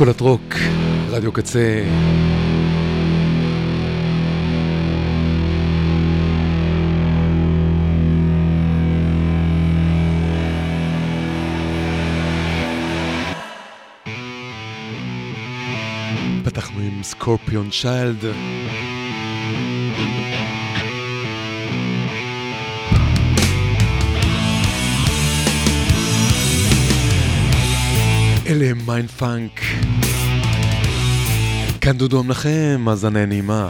אסכולת רוק, רדיו קצה. פתחנו עם סקורפיון צ'יילד. מיינד פאנק. כאן דודו המנחם, האזנה נעימה.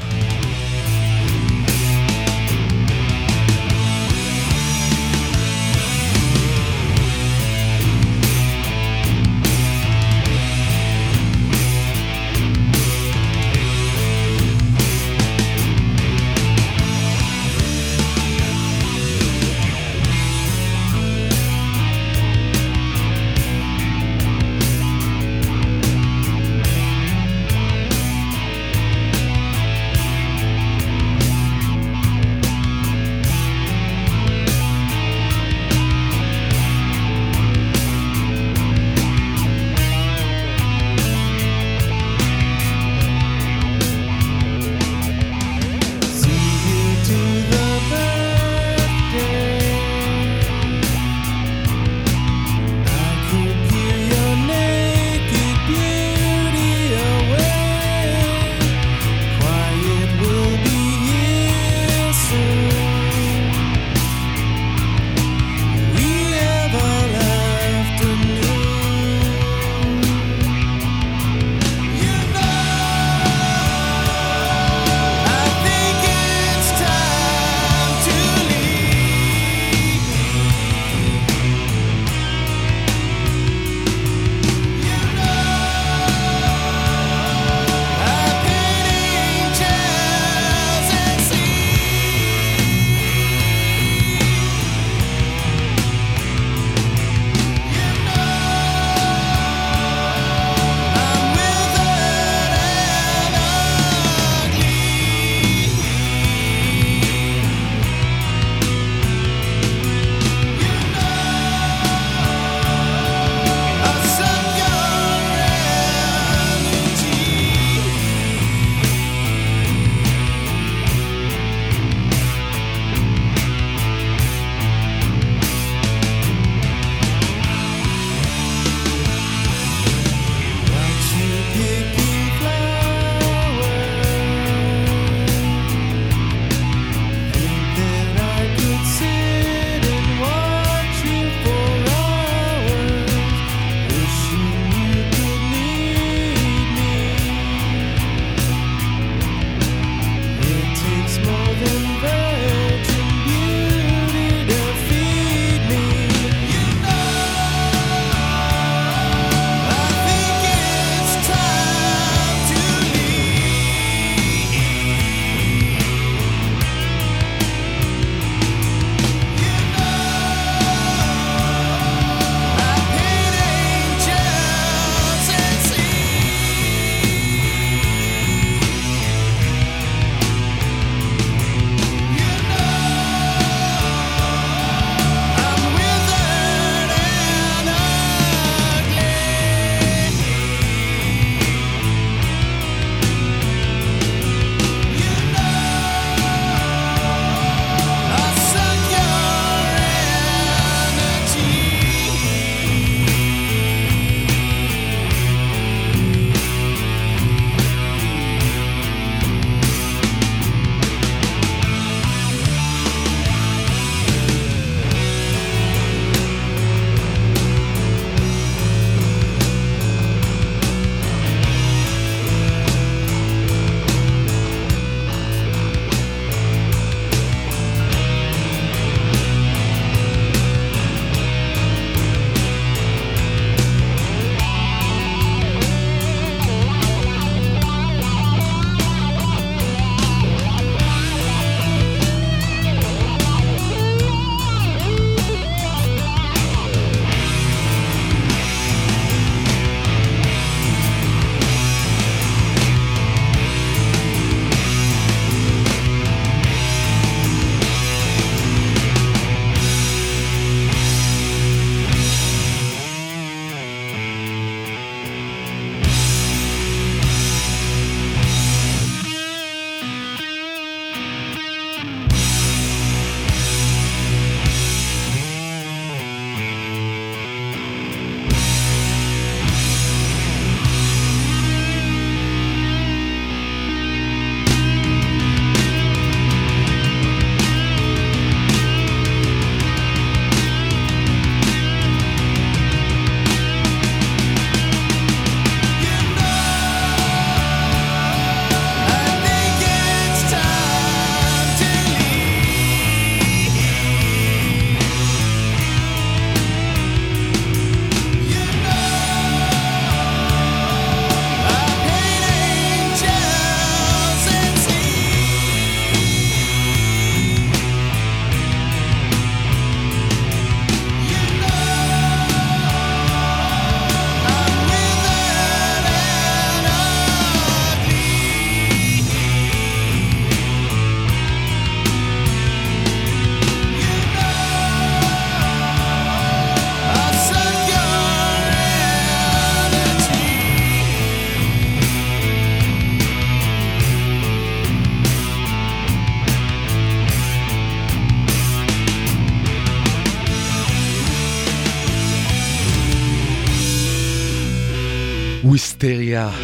Ja,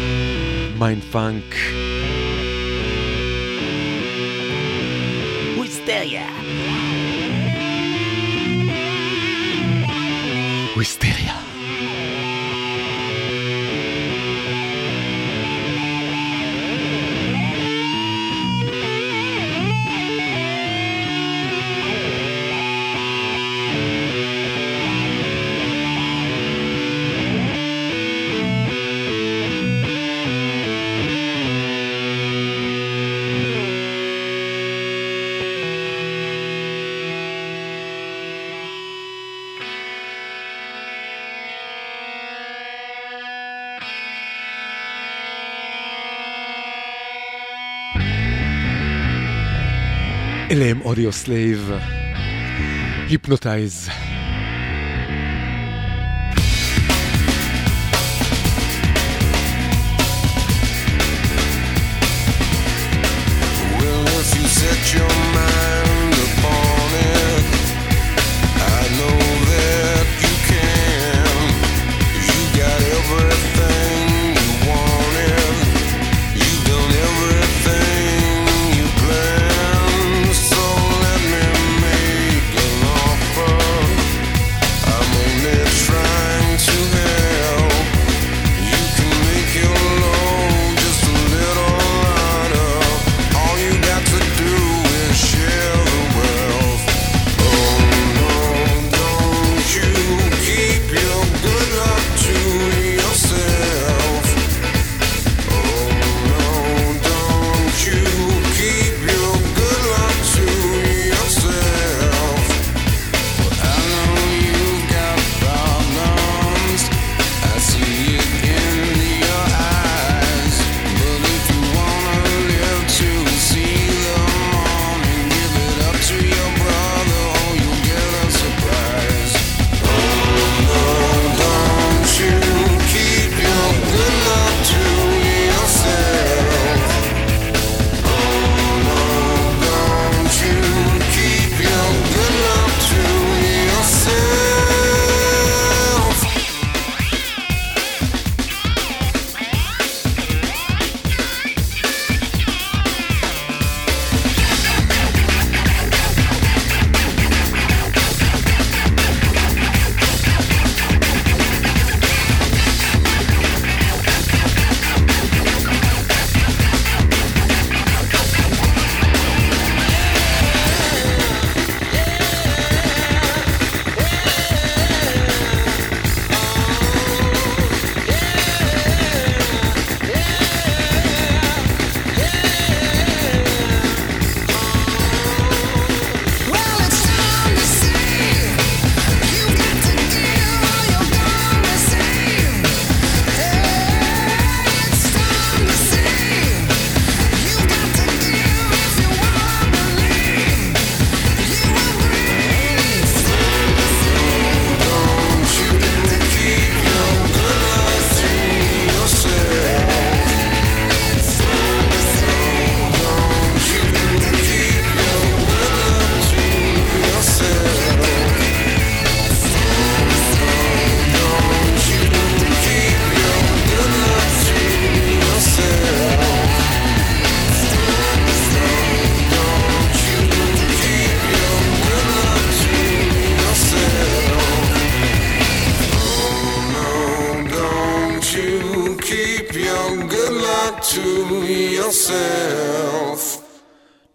mein Funk. Wisteria. אלה הם אודיו סלייב, היפנוטייז. Set your mind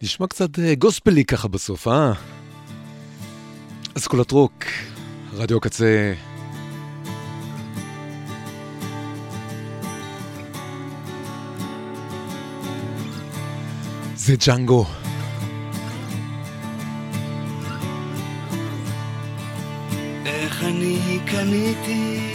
נשמע קצת אה, גוספלי ככה בסוף, אה? אסכולת רוק, רדיו קצה. זה ג'אנגו. איך אני קניתי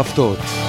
הפתעות.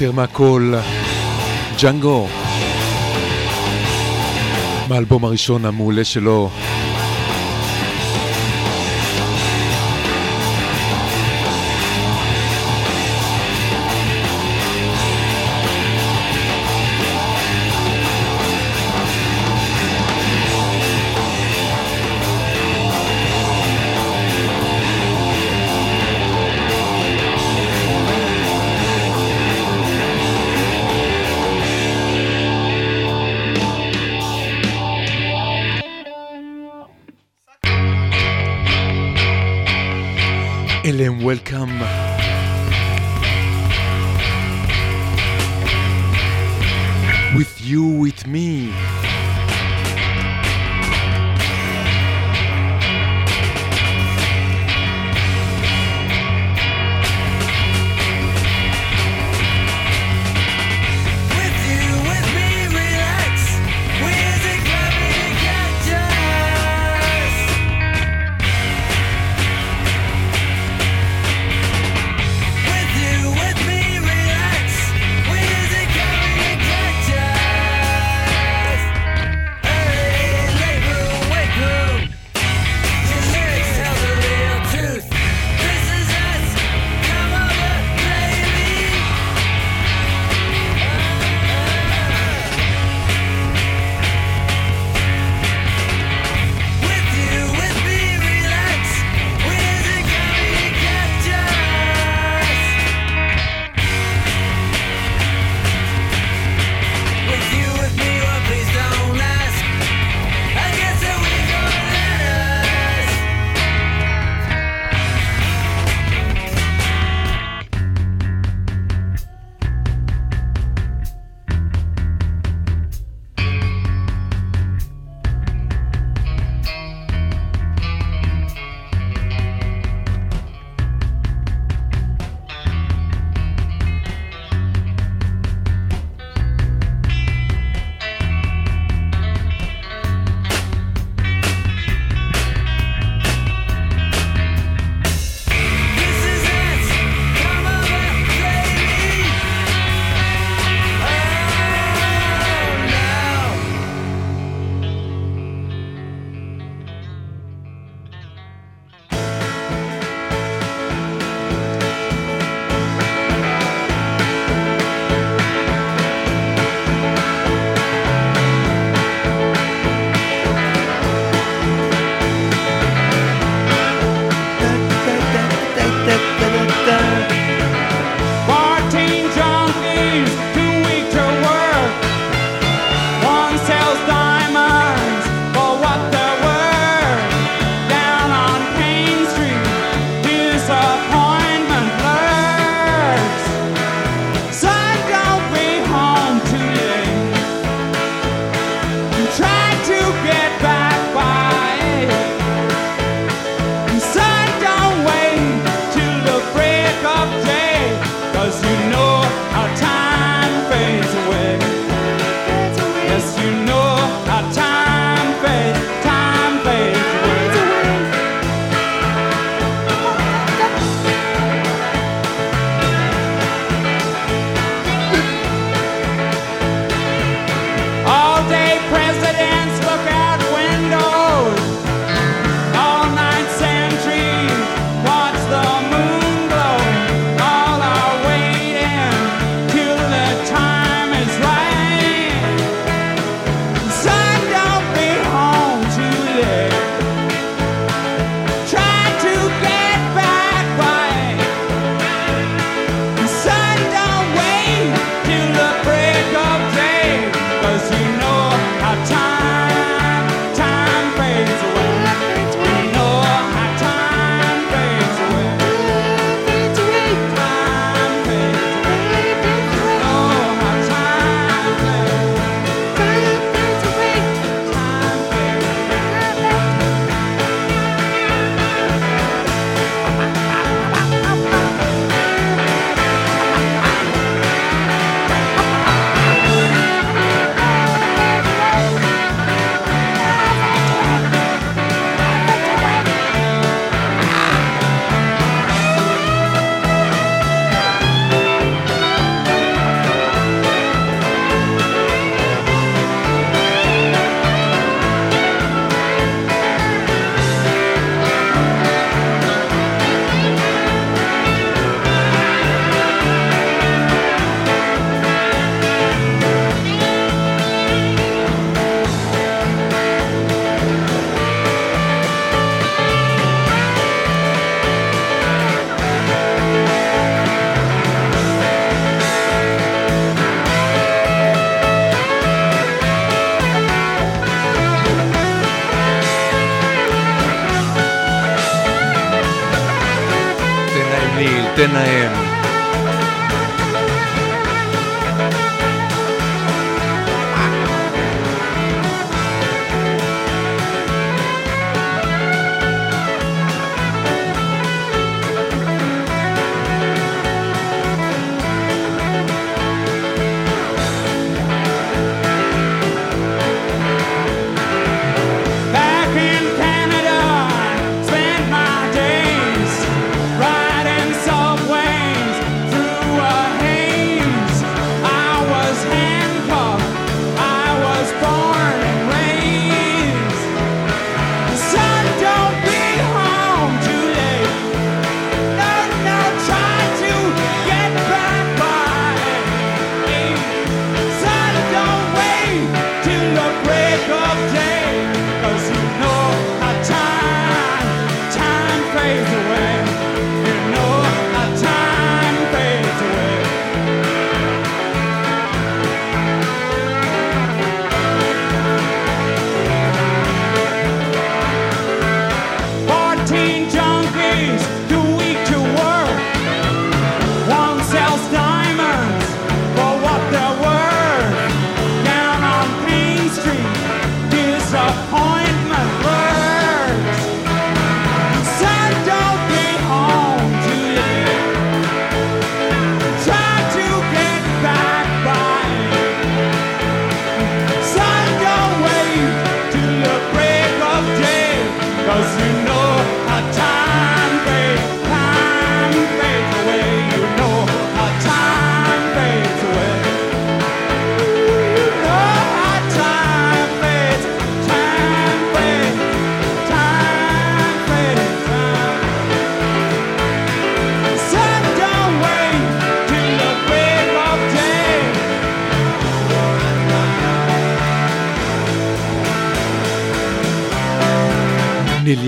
יותר מהכל, ג'אנגו. מהאלבום הראשון המעולה שלו, and welcome. With you, with me.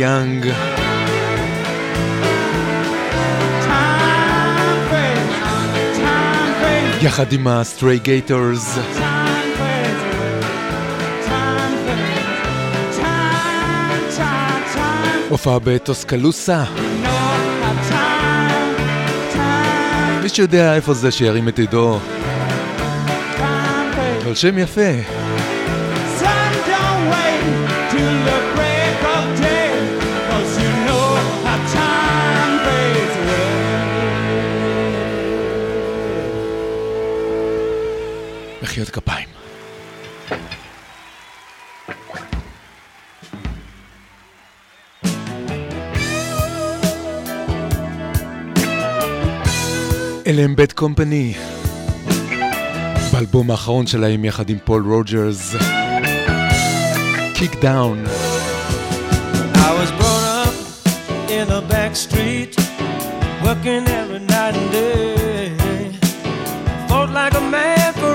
יאנג. יחד עם הסטריי גייטורס. הופעה בטוסקלוסה. מי שיודע איפה זה שירים את ידו. אבל שם יפה. מחיאות כפיים. אלם בית קומפני, באלבום האחרון שלהם יחד עם פול רוג'רס, Kick Down. I was brought up in the back street, working every night and day, fought like a man.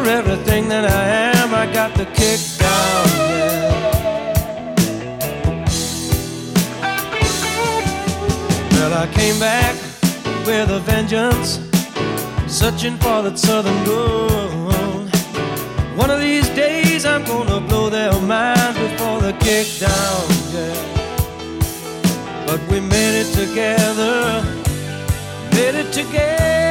everything that I am, I got the kick down. Well, I came back with a vengeance, searching for that southern gold. One of these days, I'm gonna blow their minds before the kick down. Yeah. But we made it together, made it together.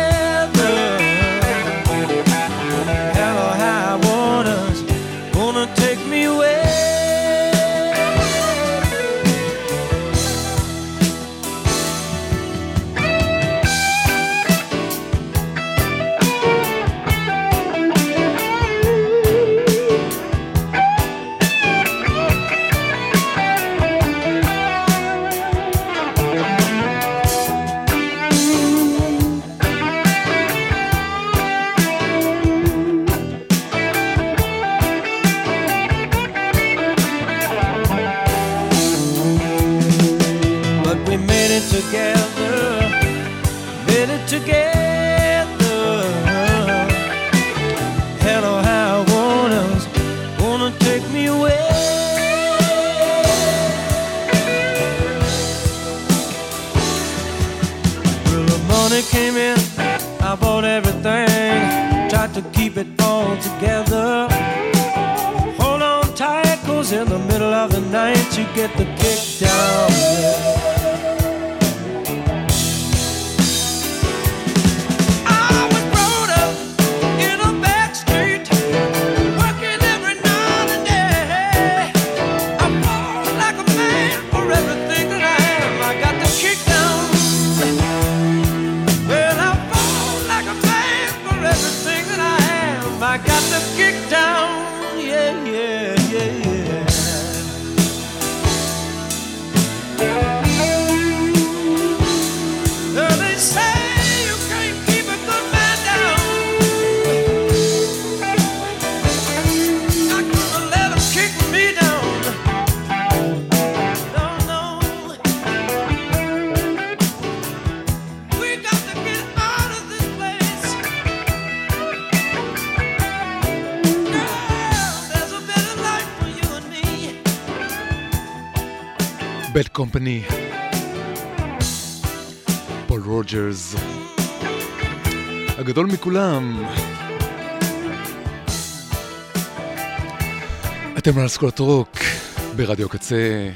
you get the kick down. מכולם. אתם על סקוט רוק ברדיו קצה.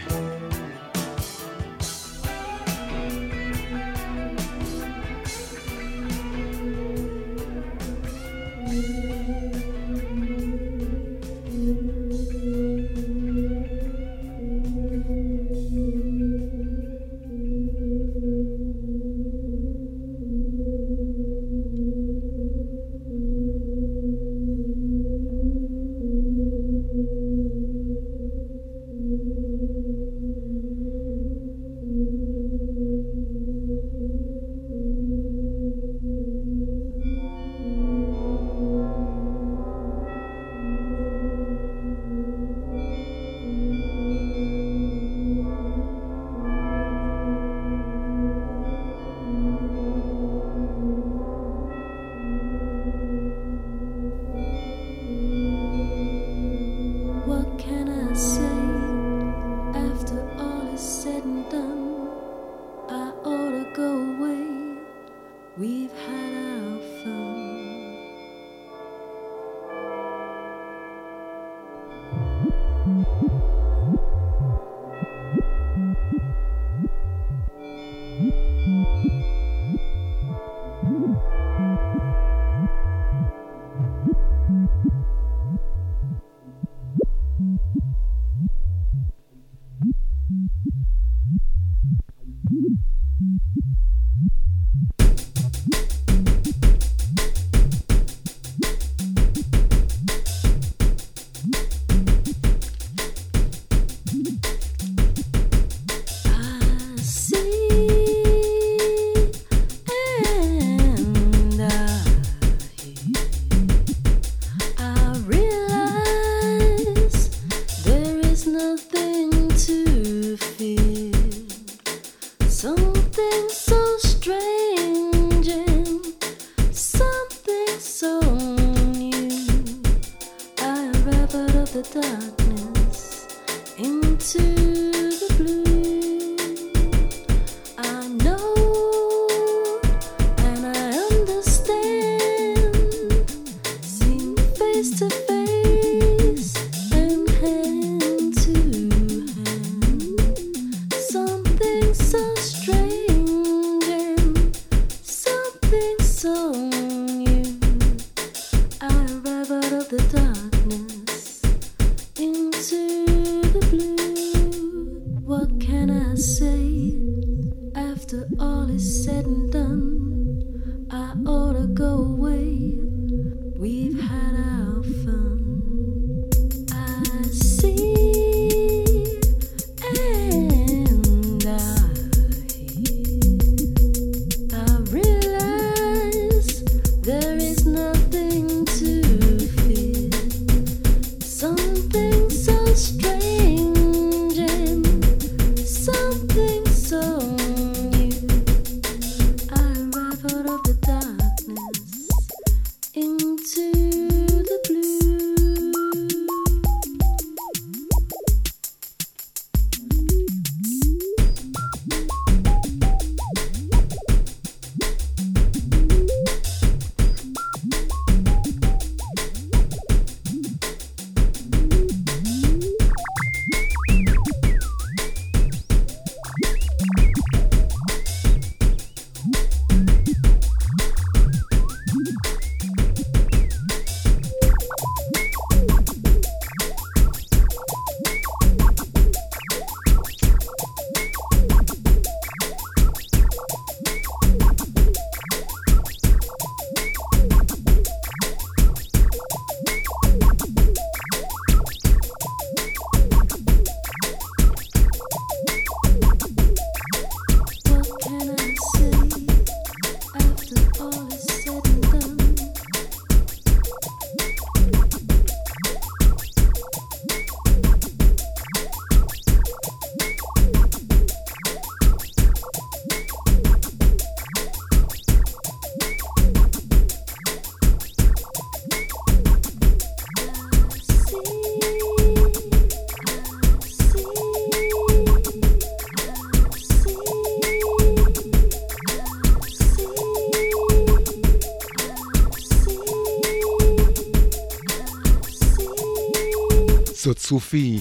קבוצות סופי,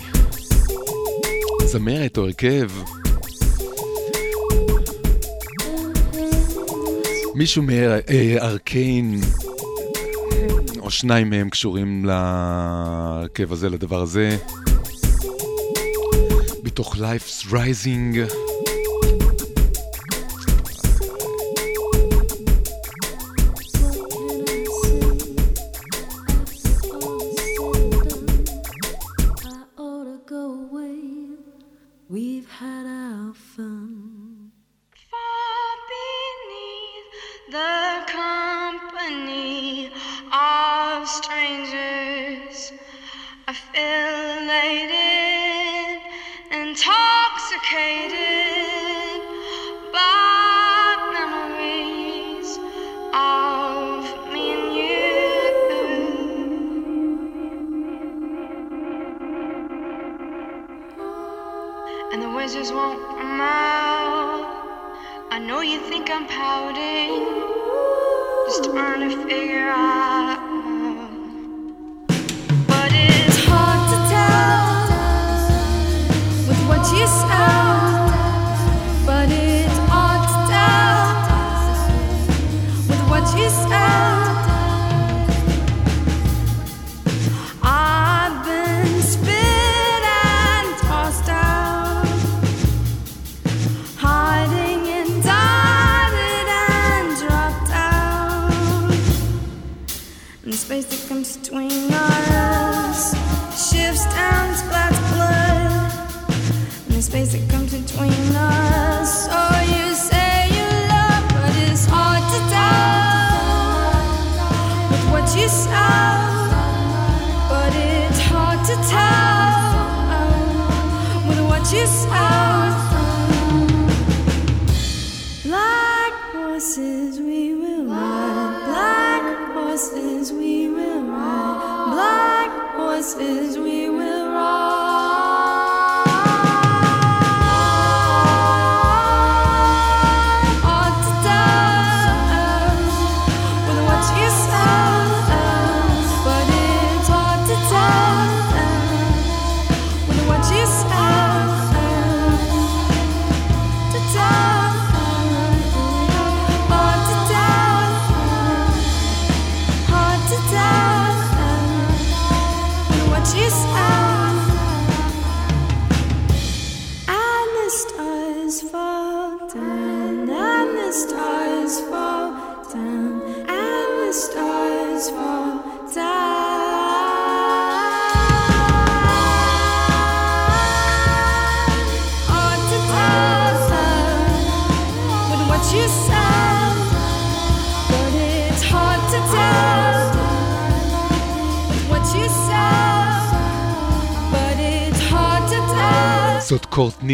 זמרת או הרכב. מישהו מארקיין, או שניים מהם קשורים להרכב הזה, לדבר הזה. בתוך Life's Rising.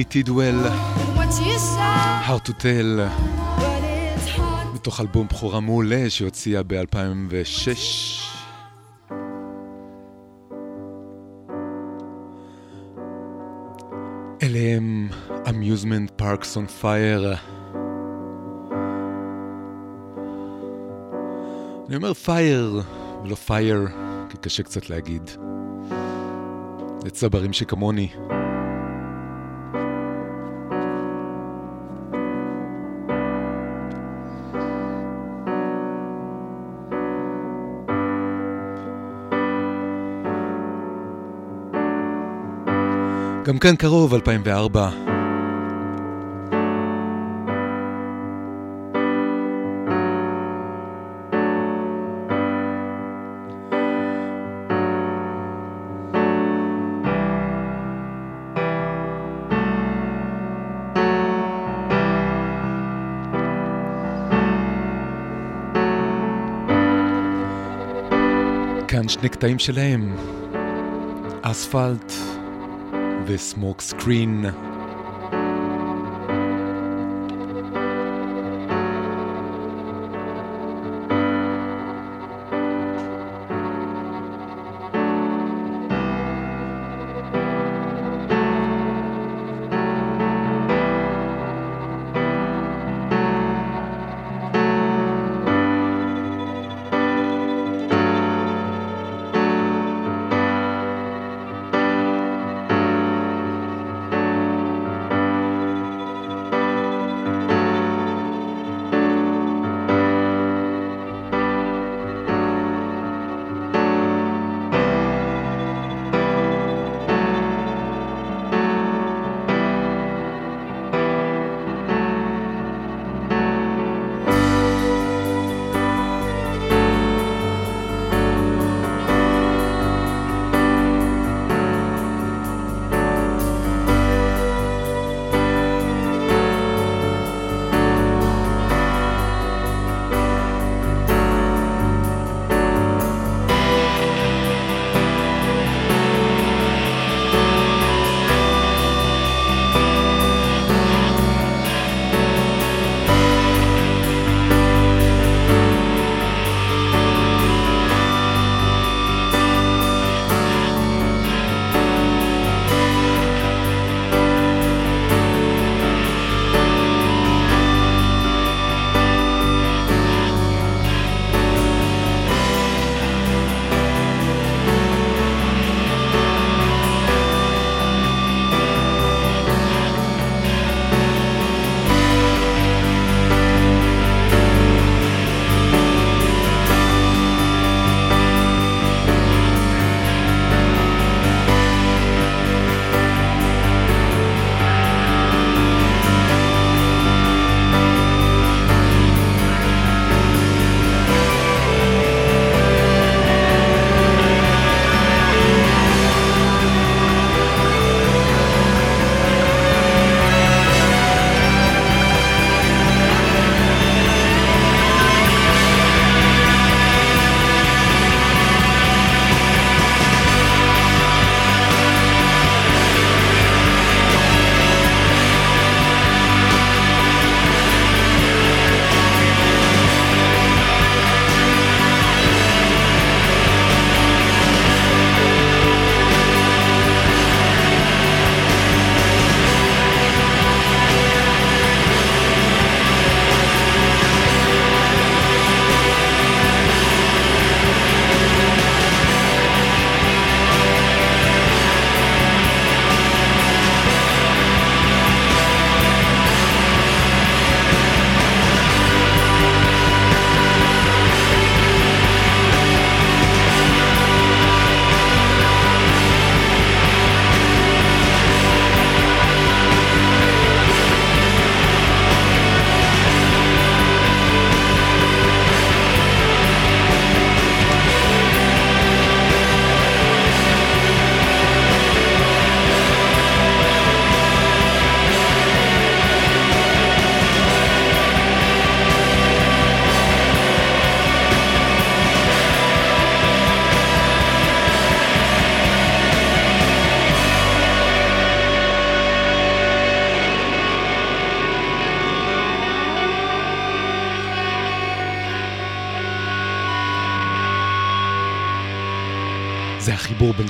קיי טידוול, How to Tell, מתוך אלבום בכורה מעולה שהוציאה ב-2006. אלה הם Amusement Parks on Fire. אני אומר Fire ולא Fire, כי קשה קצת להגיד. לצברים שכמוני. כאן קרוב, 2004. כאן שני קטעים שלהם, אספלט the smokescreen.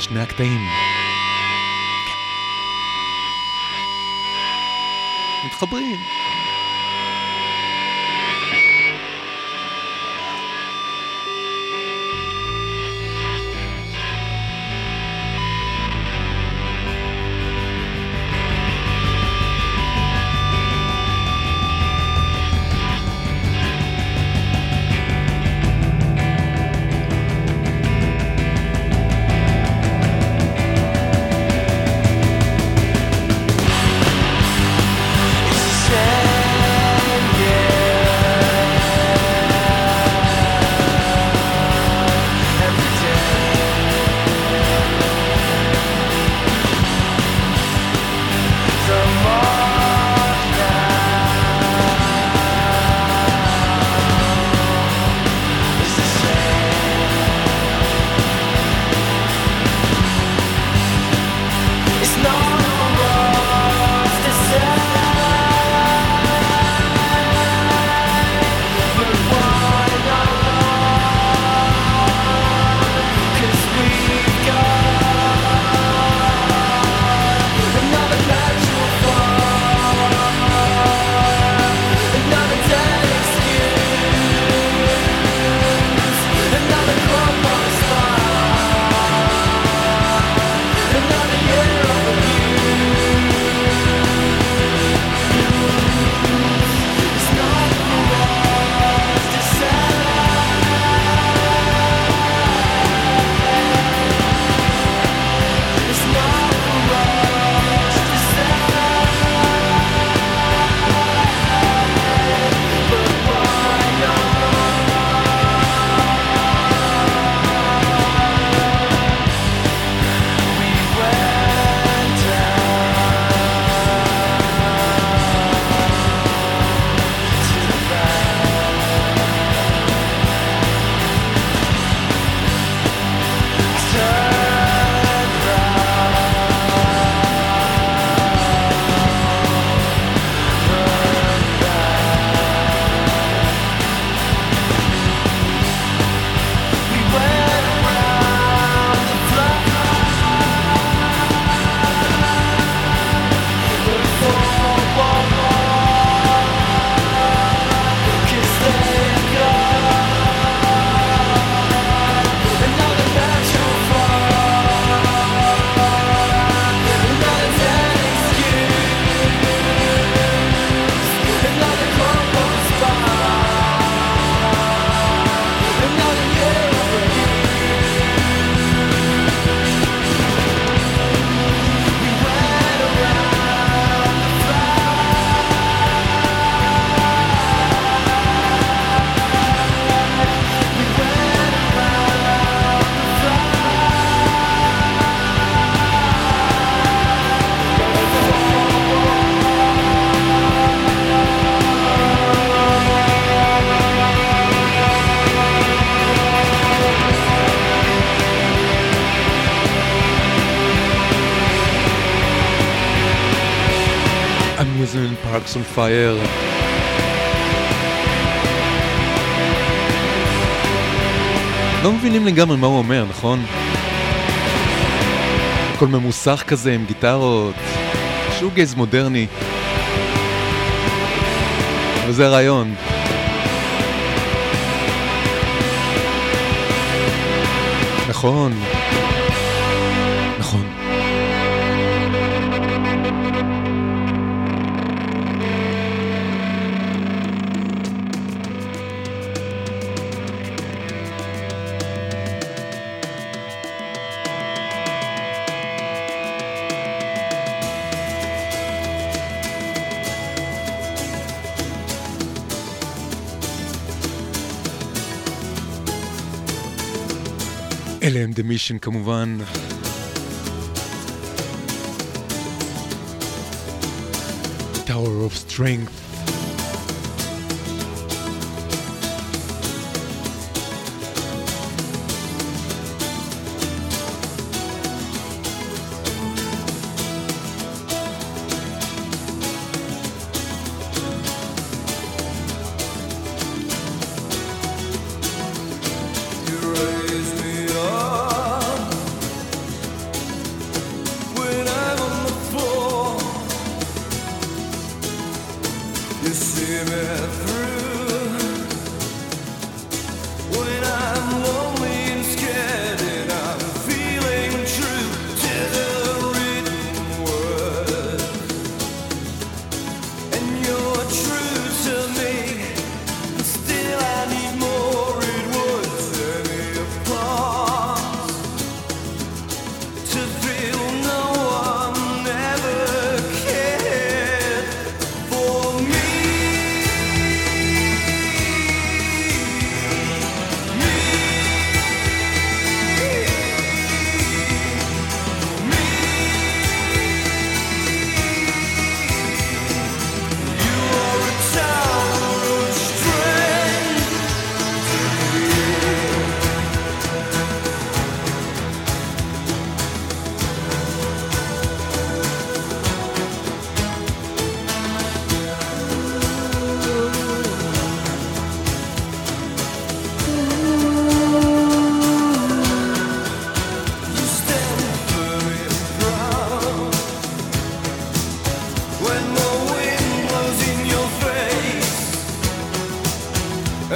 שני הקטעים. מתחברים. Fire. לא מבינים לגמרי מה הוא אומר, נכון? הכל ממוסך כזה עם גיטרות, שוגייז מודרני. וזה הרעיון. נכון. Mission כמובן. Tower of Strength.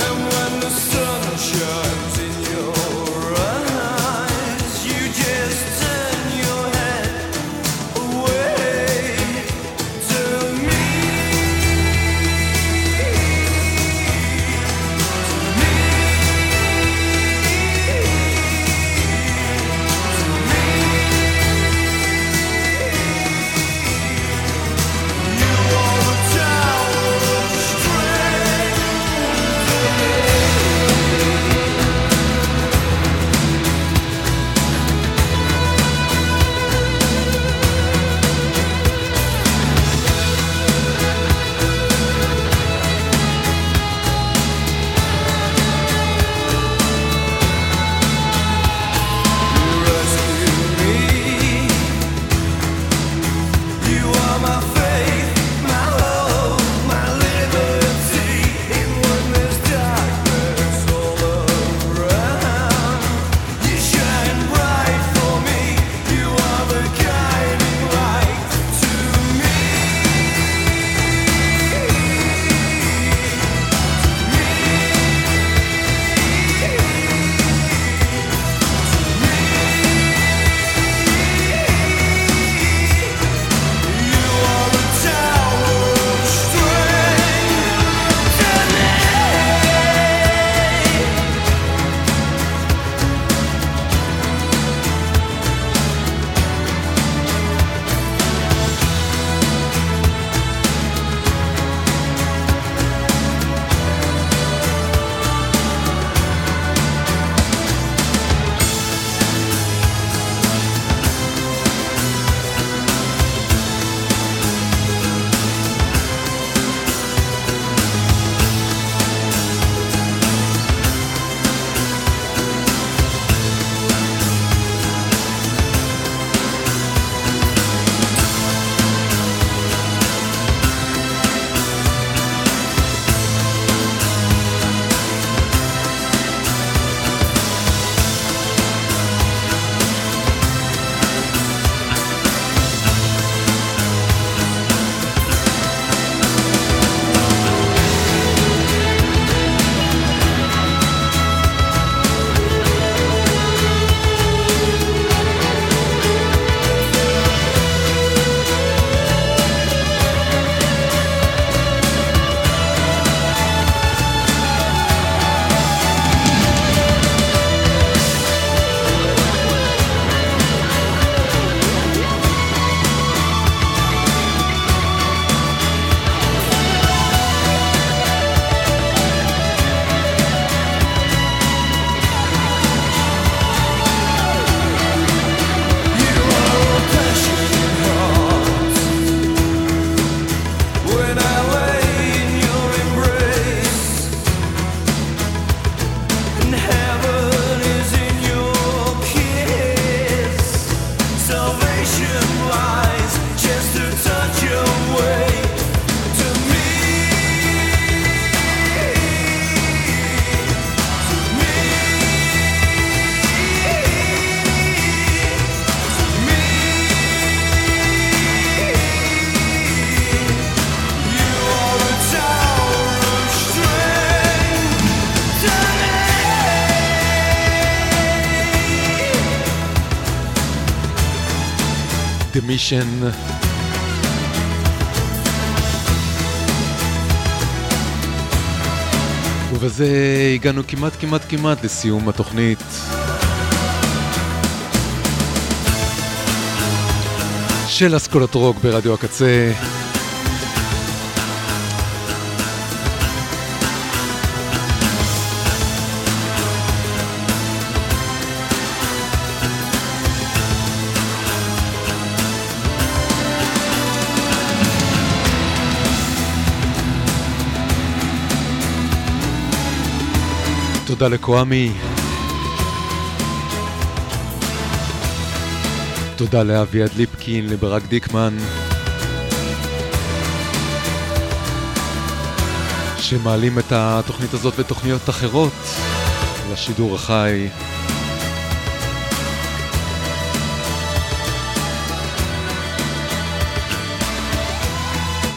And when the sun shines The Mission. ובזה הגענו כמעט כמעט כמעט לסיום התוכנית. של אסכולת רוק ברדיו הקצה. תודה לקוואמי. תודה לאביעד ליפקין, לברק דיקמן. שמעלים את התוכנית הזאת ותוכניות אחרות לשידור החי.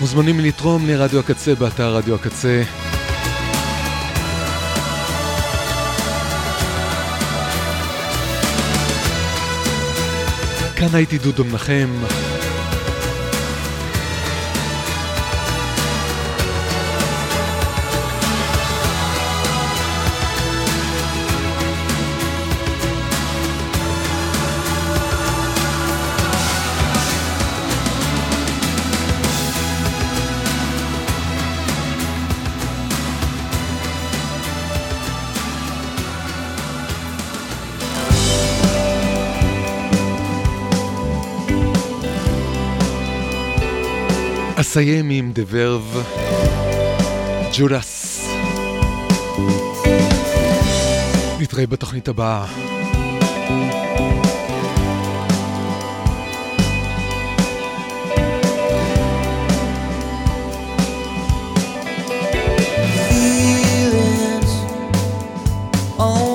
מוזמנים לתרום לרדיו הקצה באתר רדיו הקצה. כאן הייתי דודו מנחם. אסיים עם The Verve, ג'ודס. נתראה בתוכנית הבאה. Only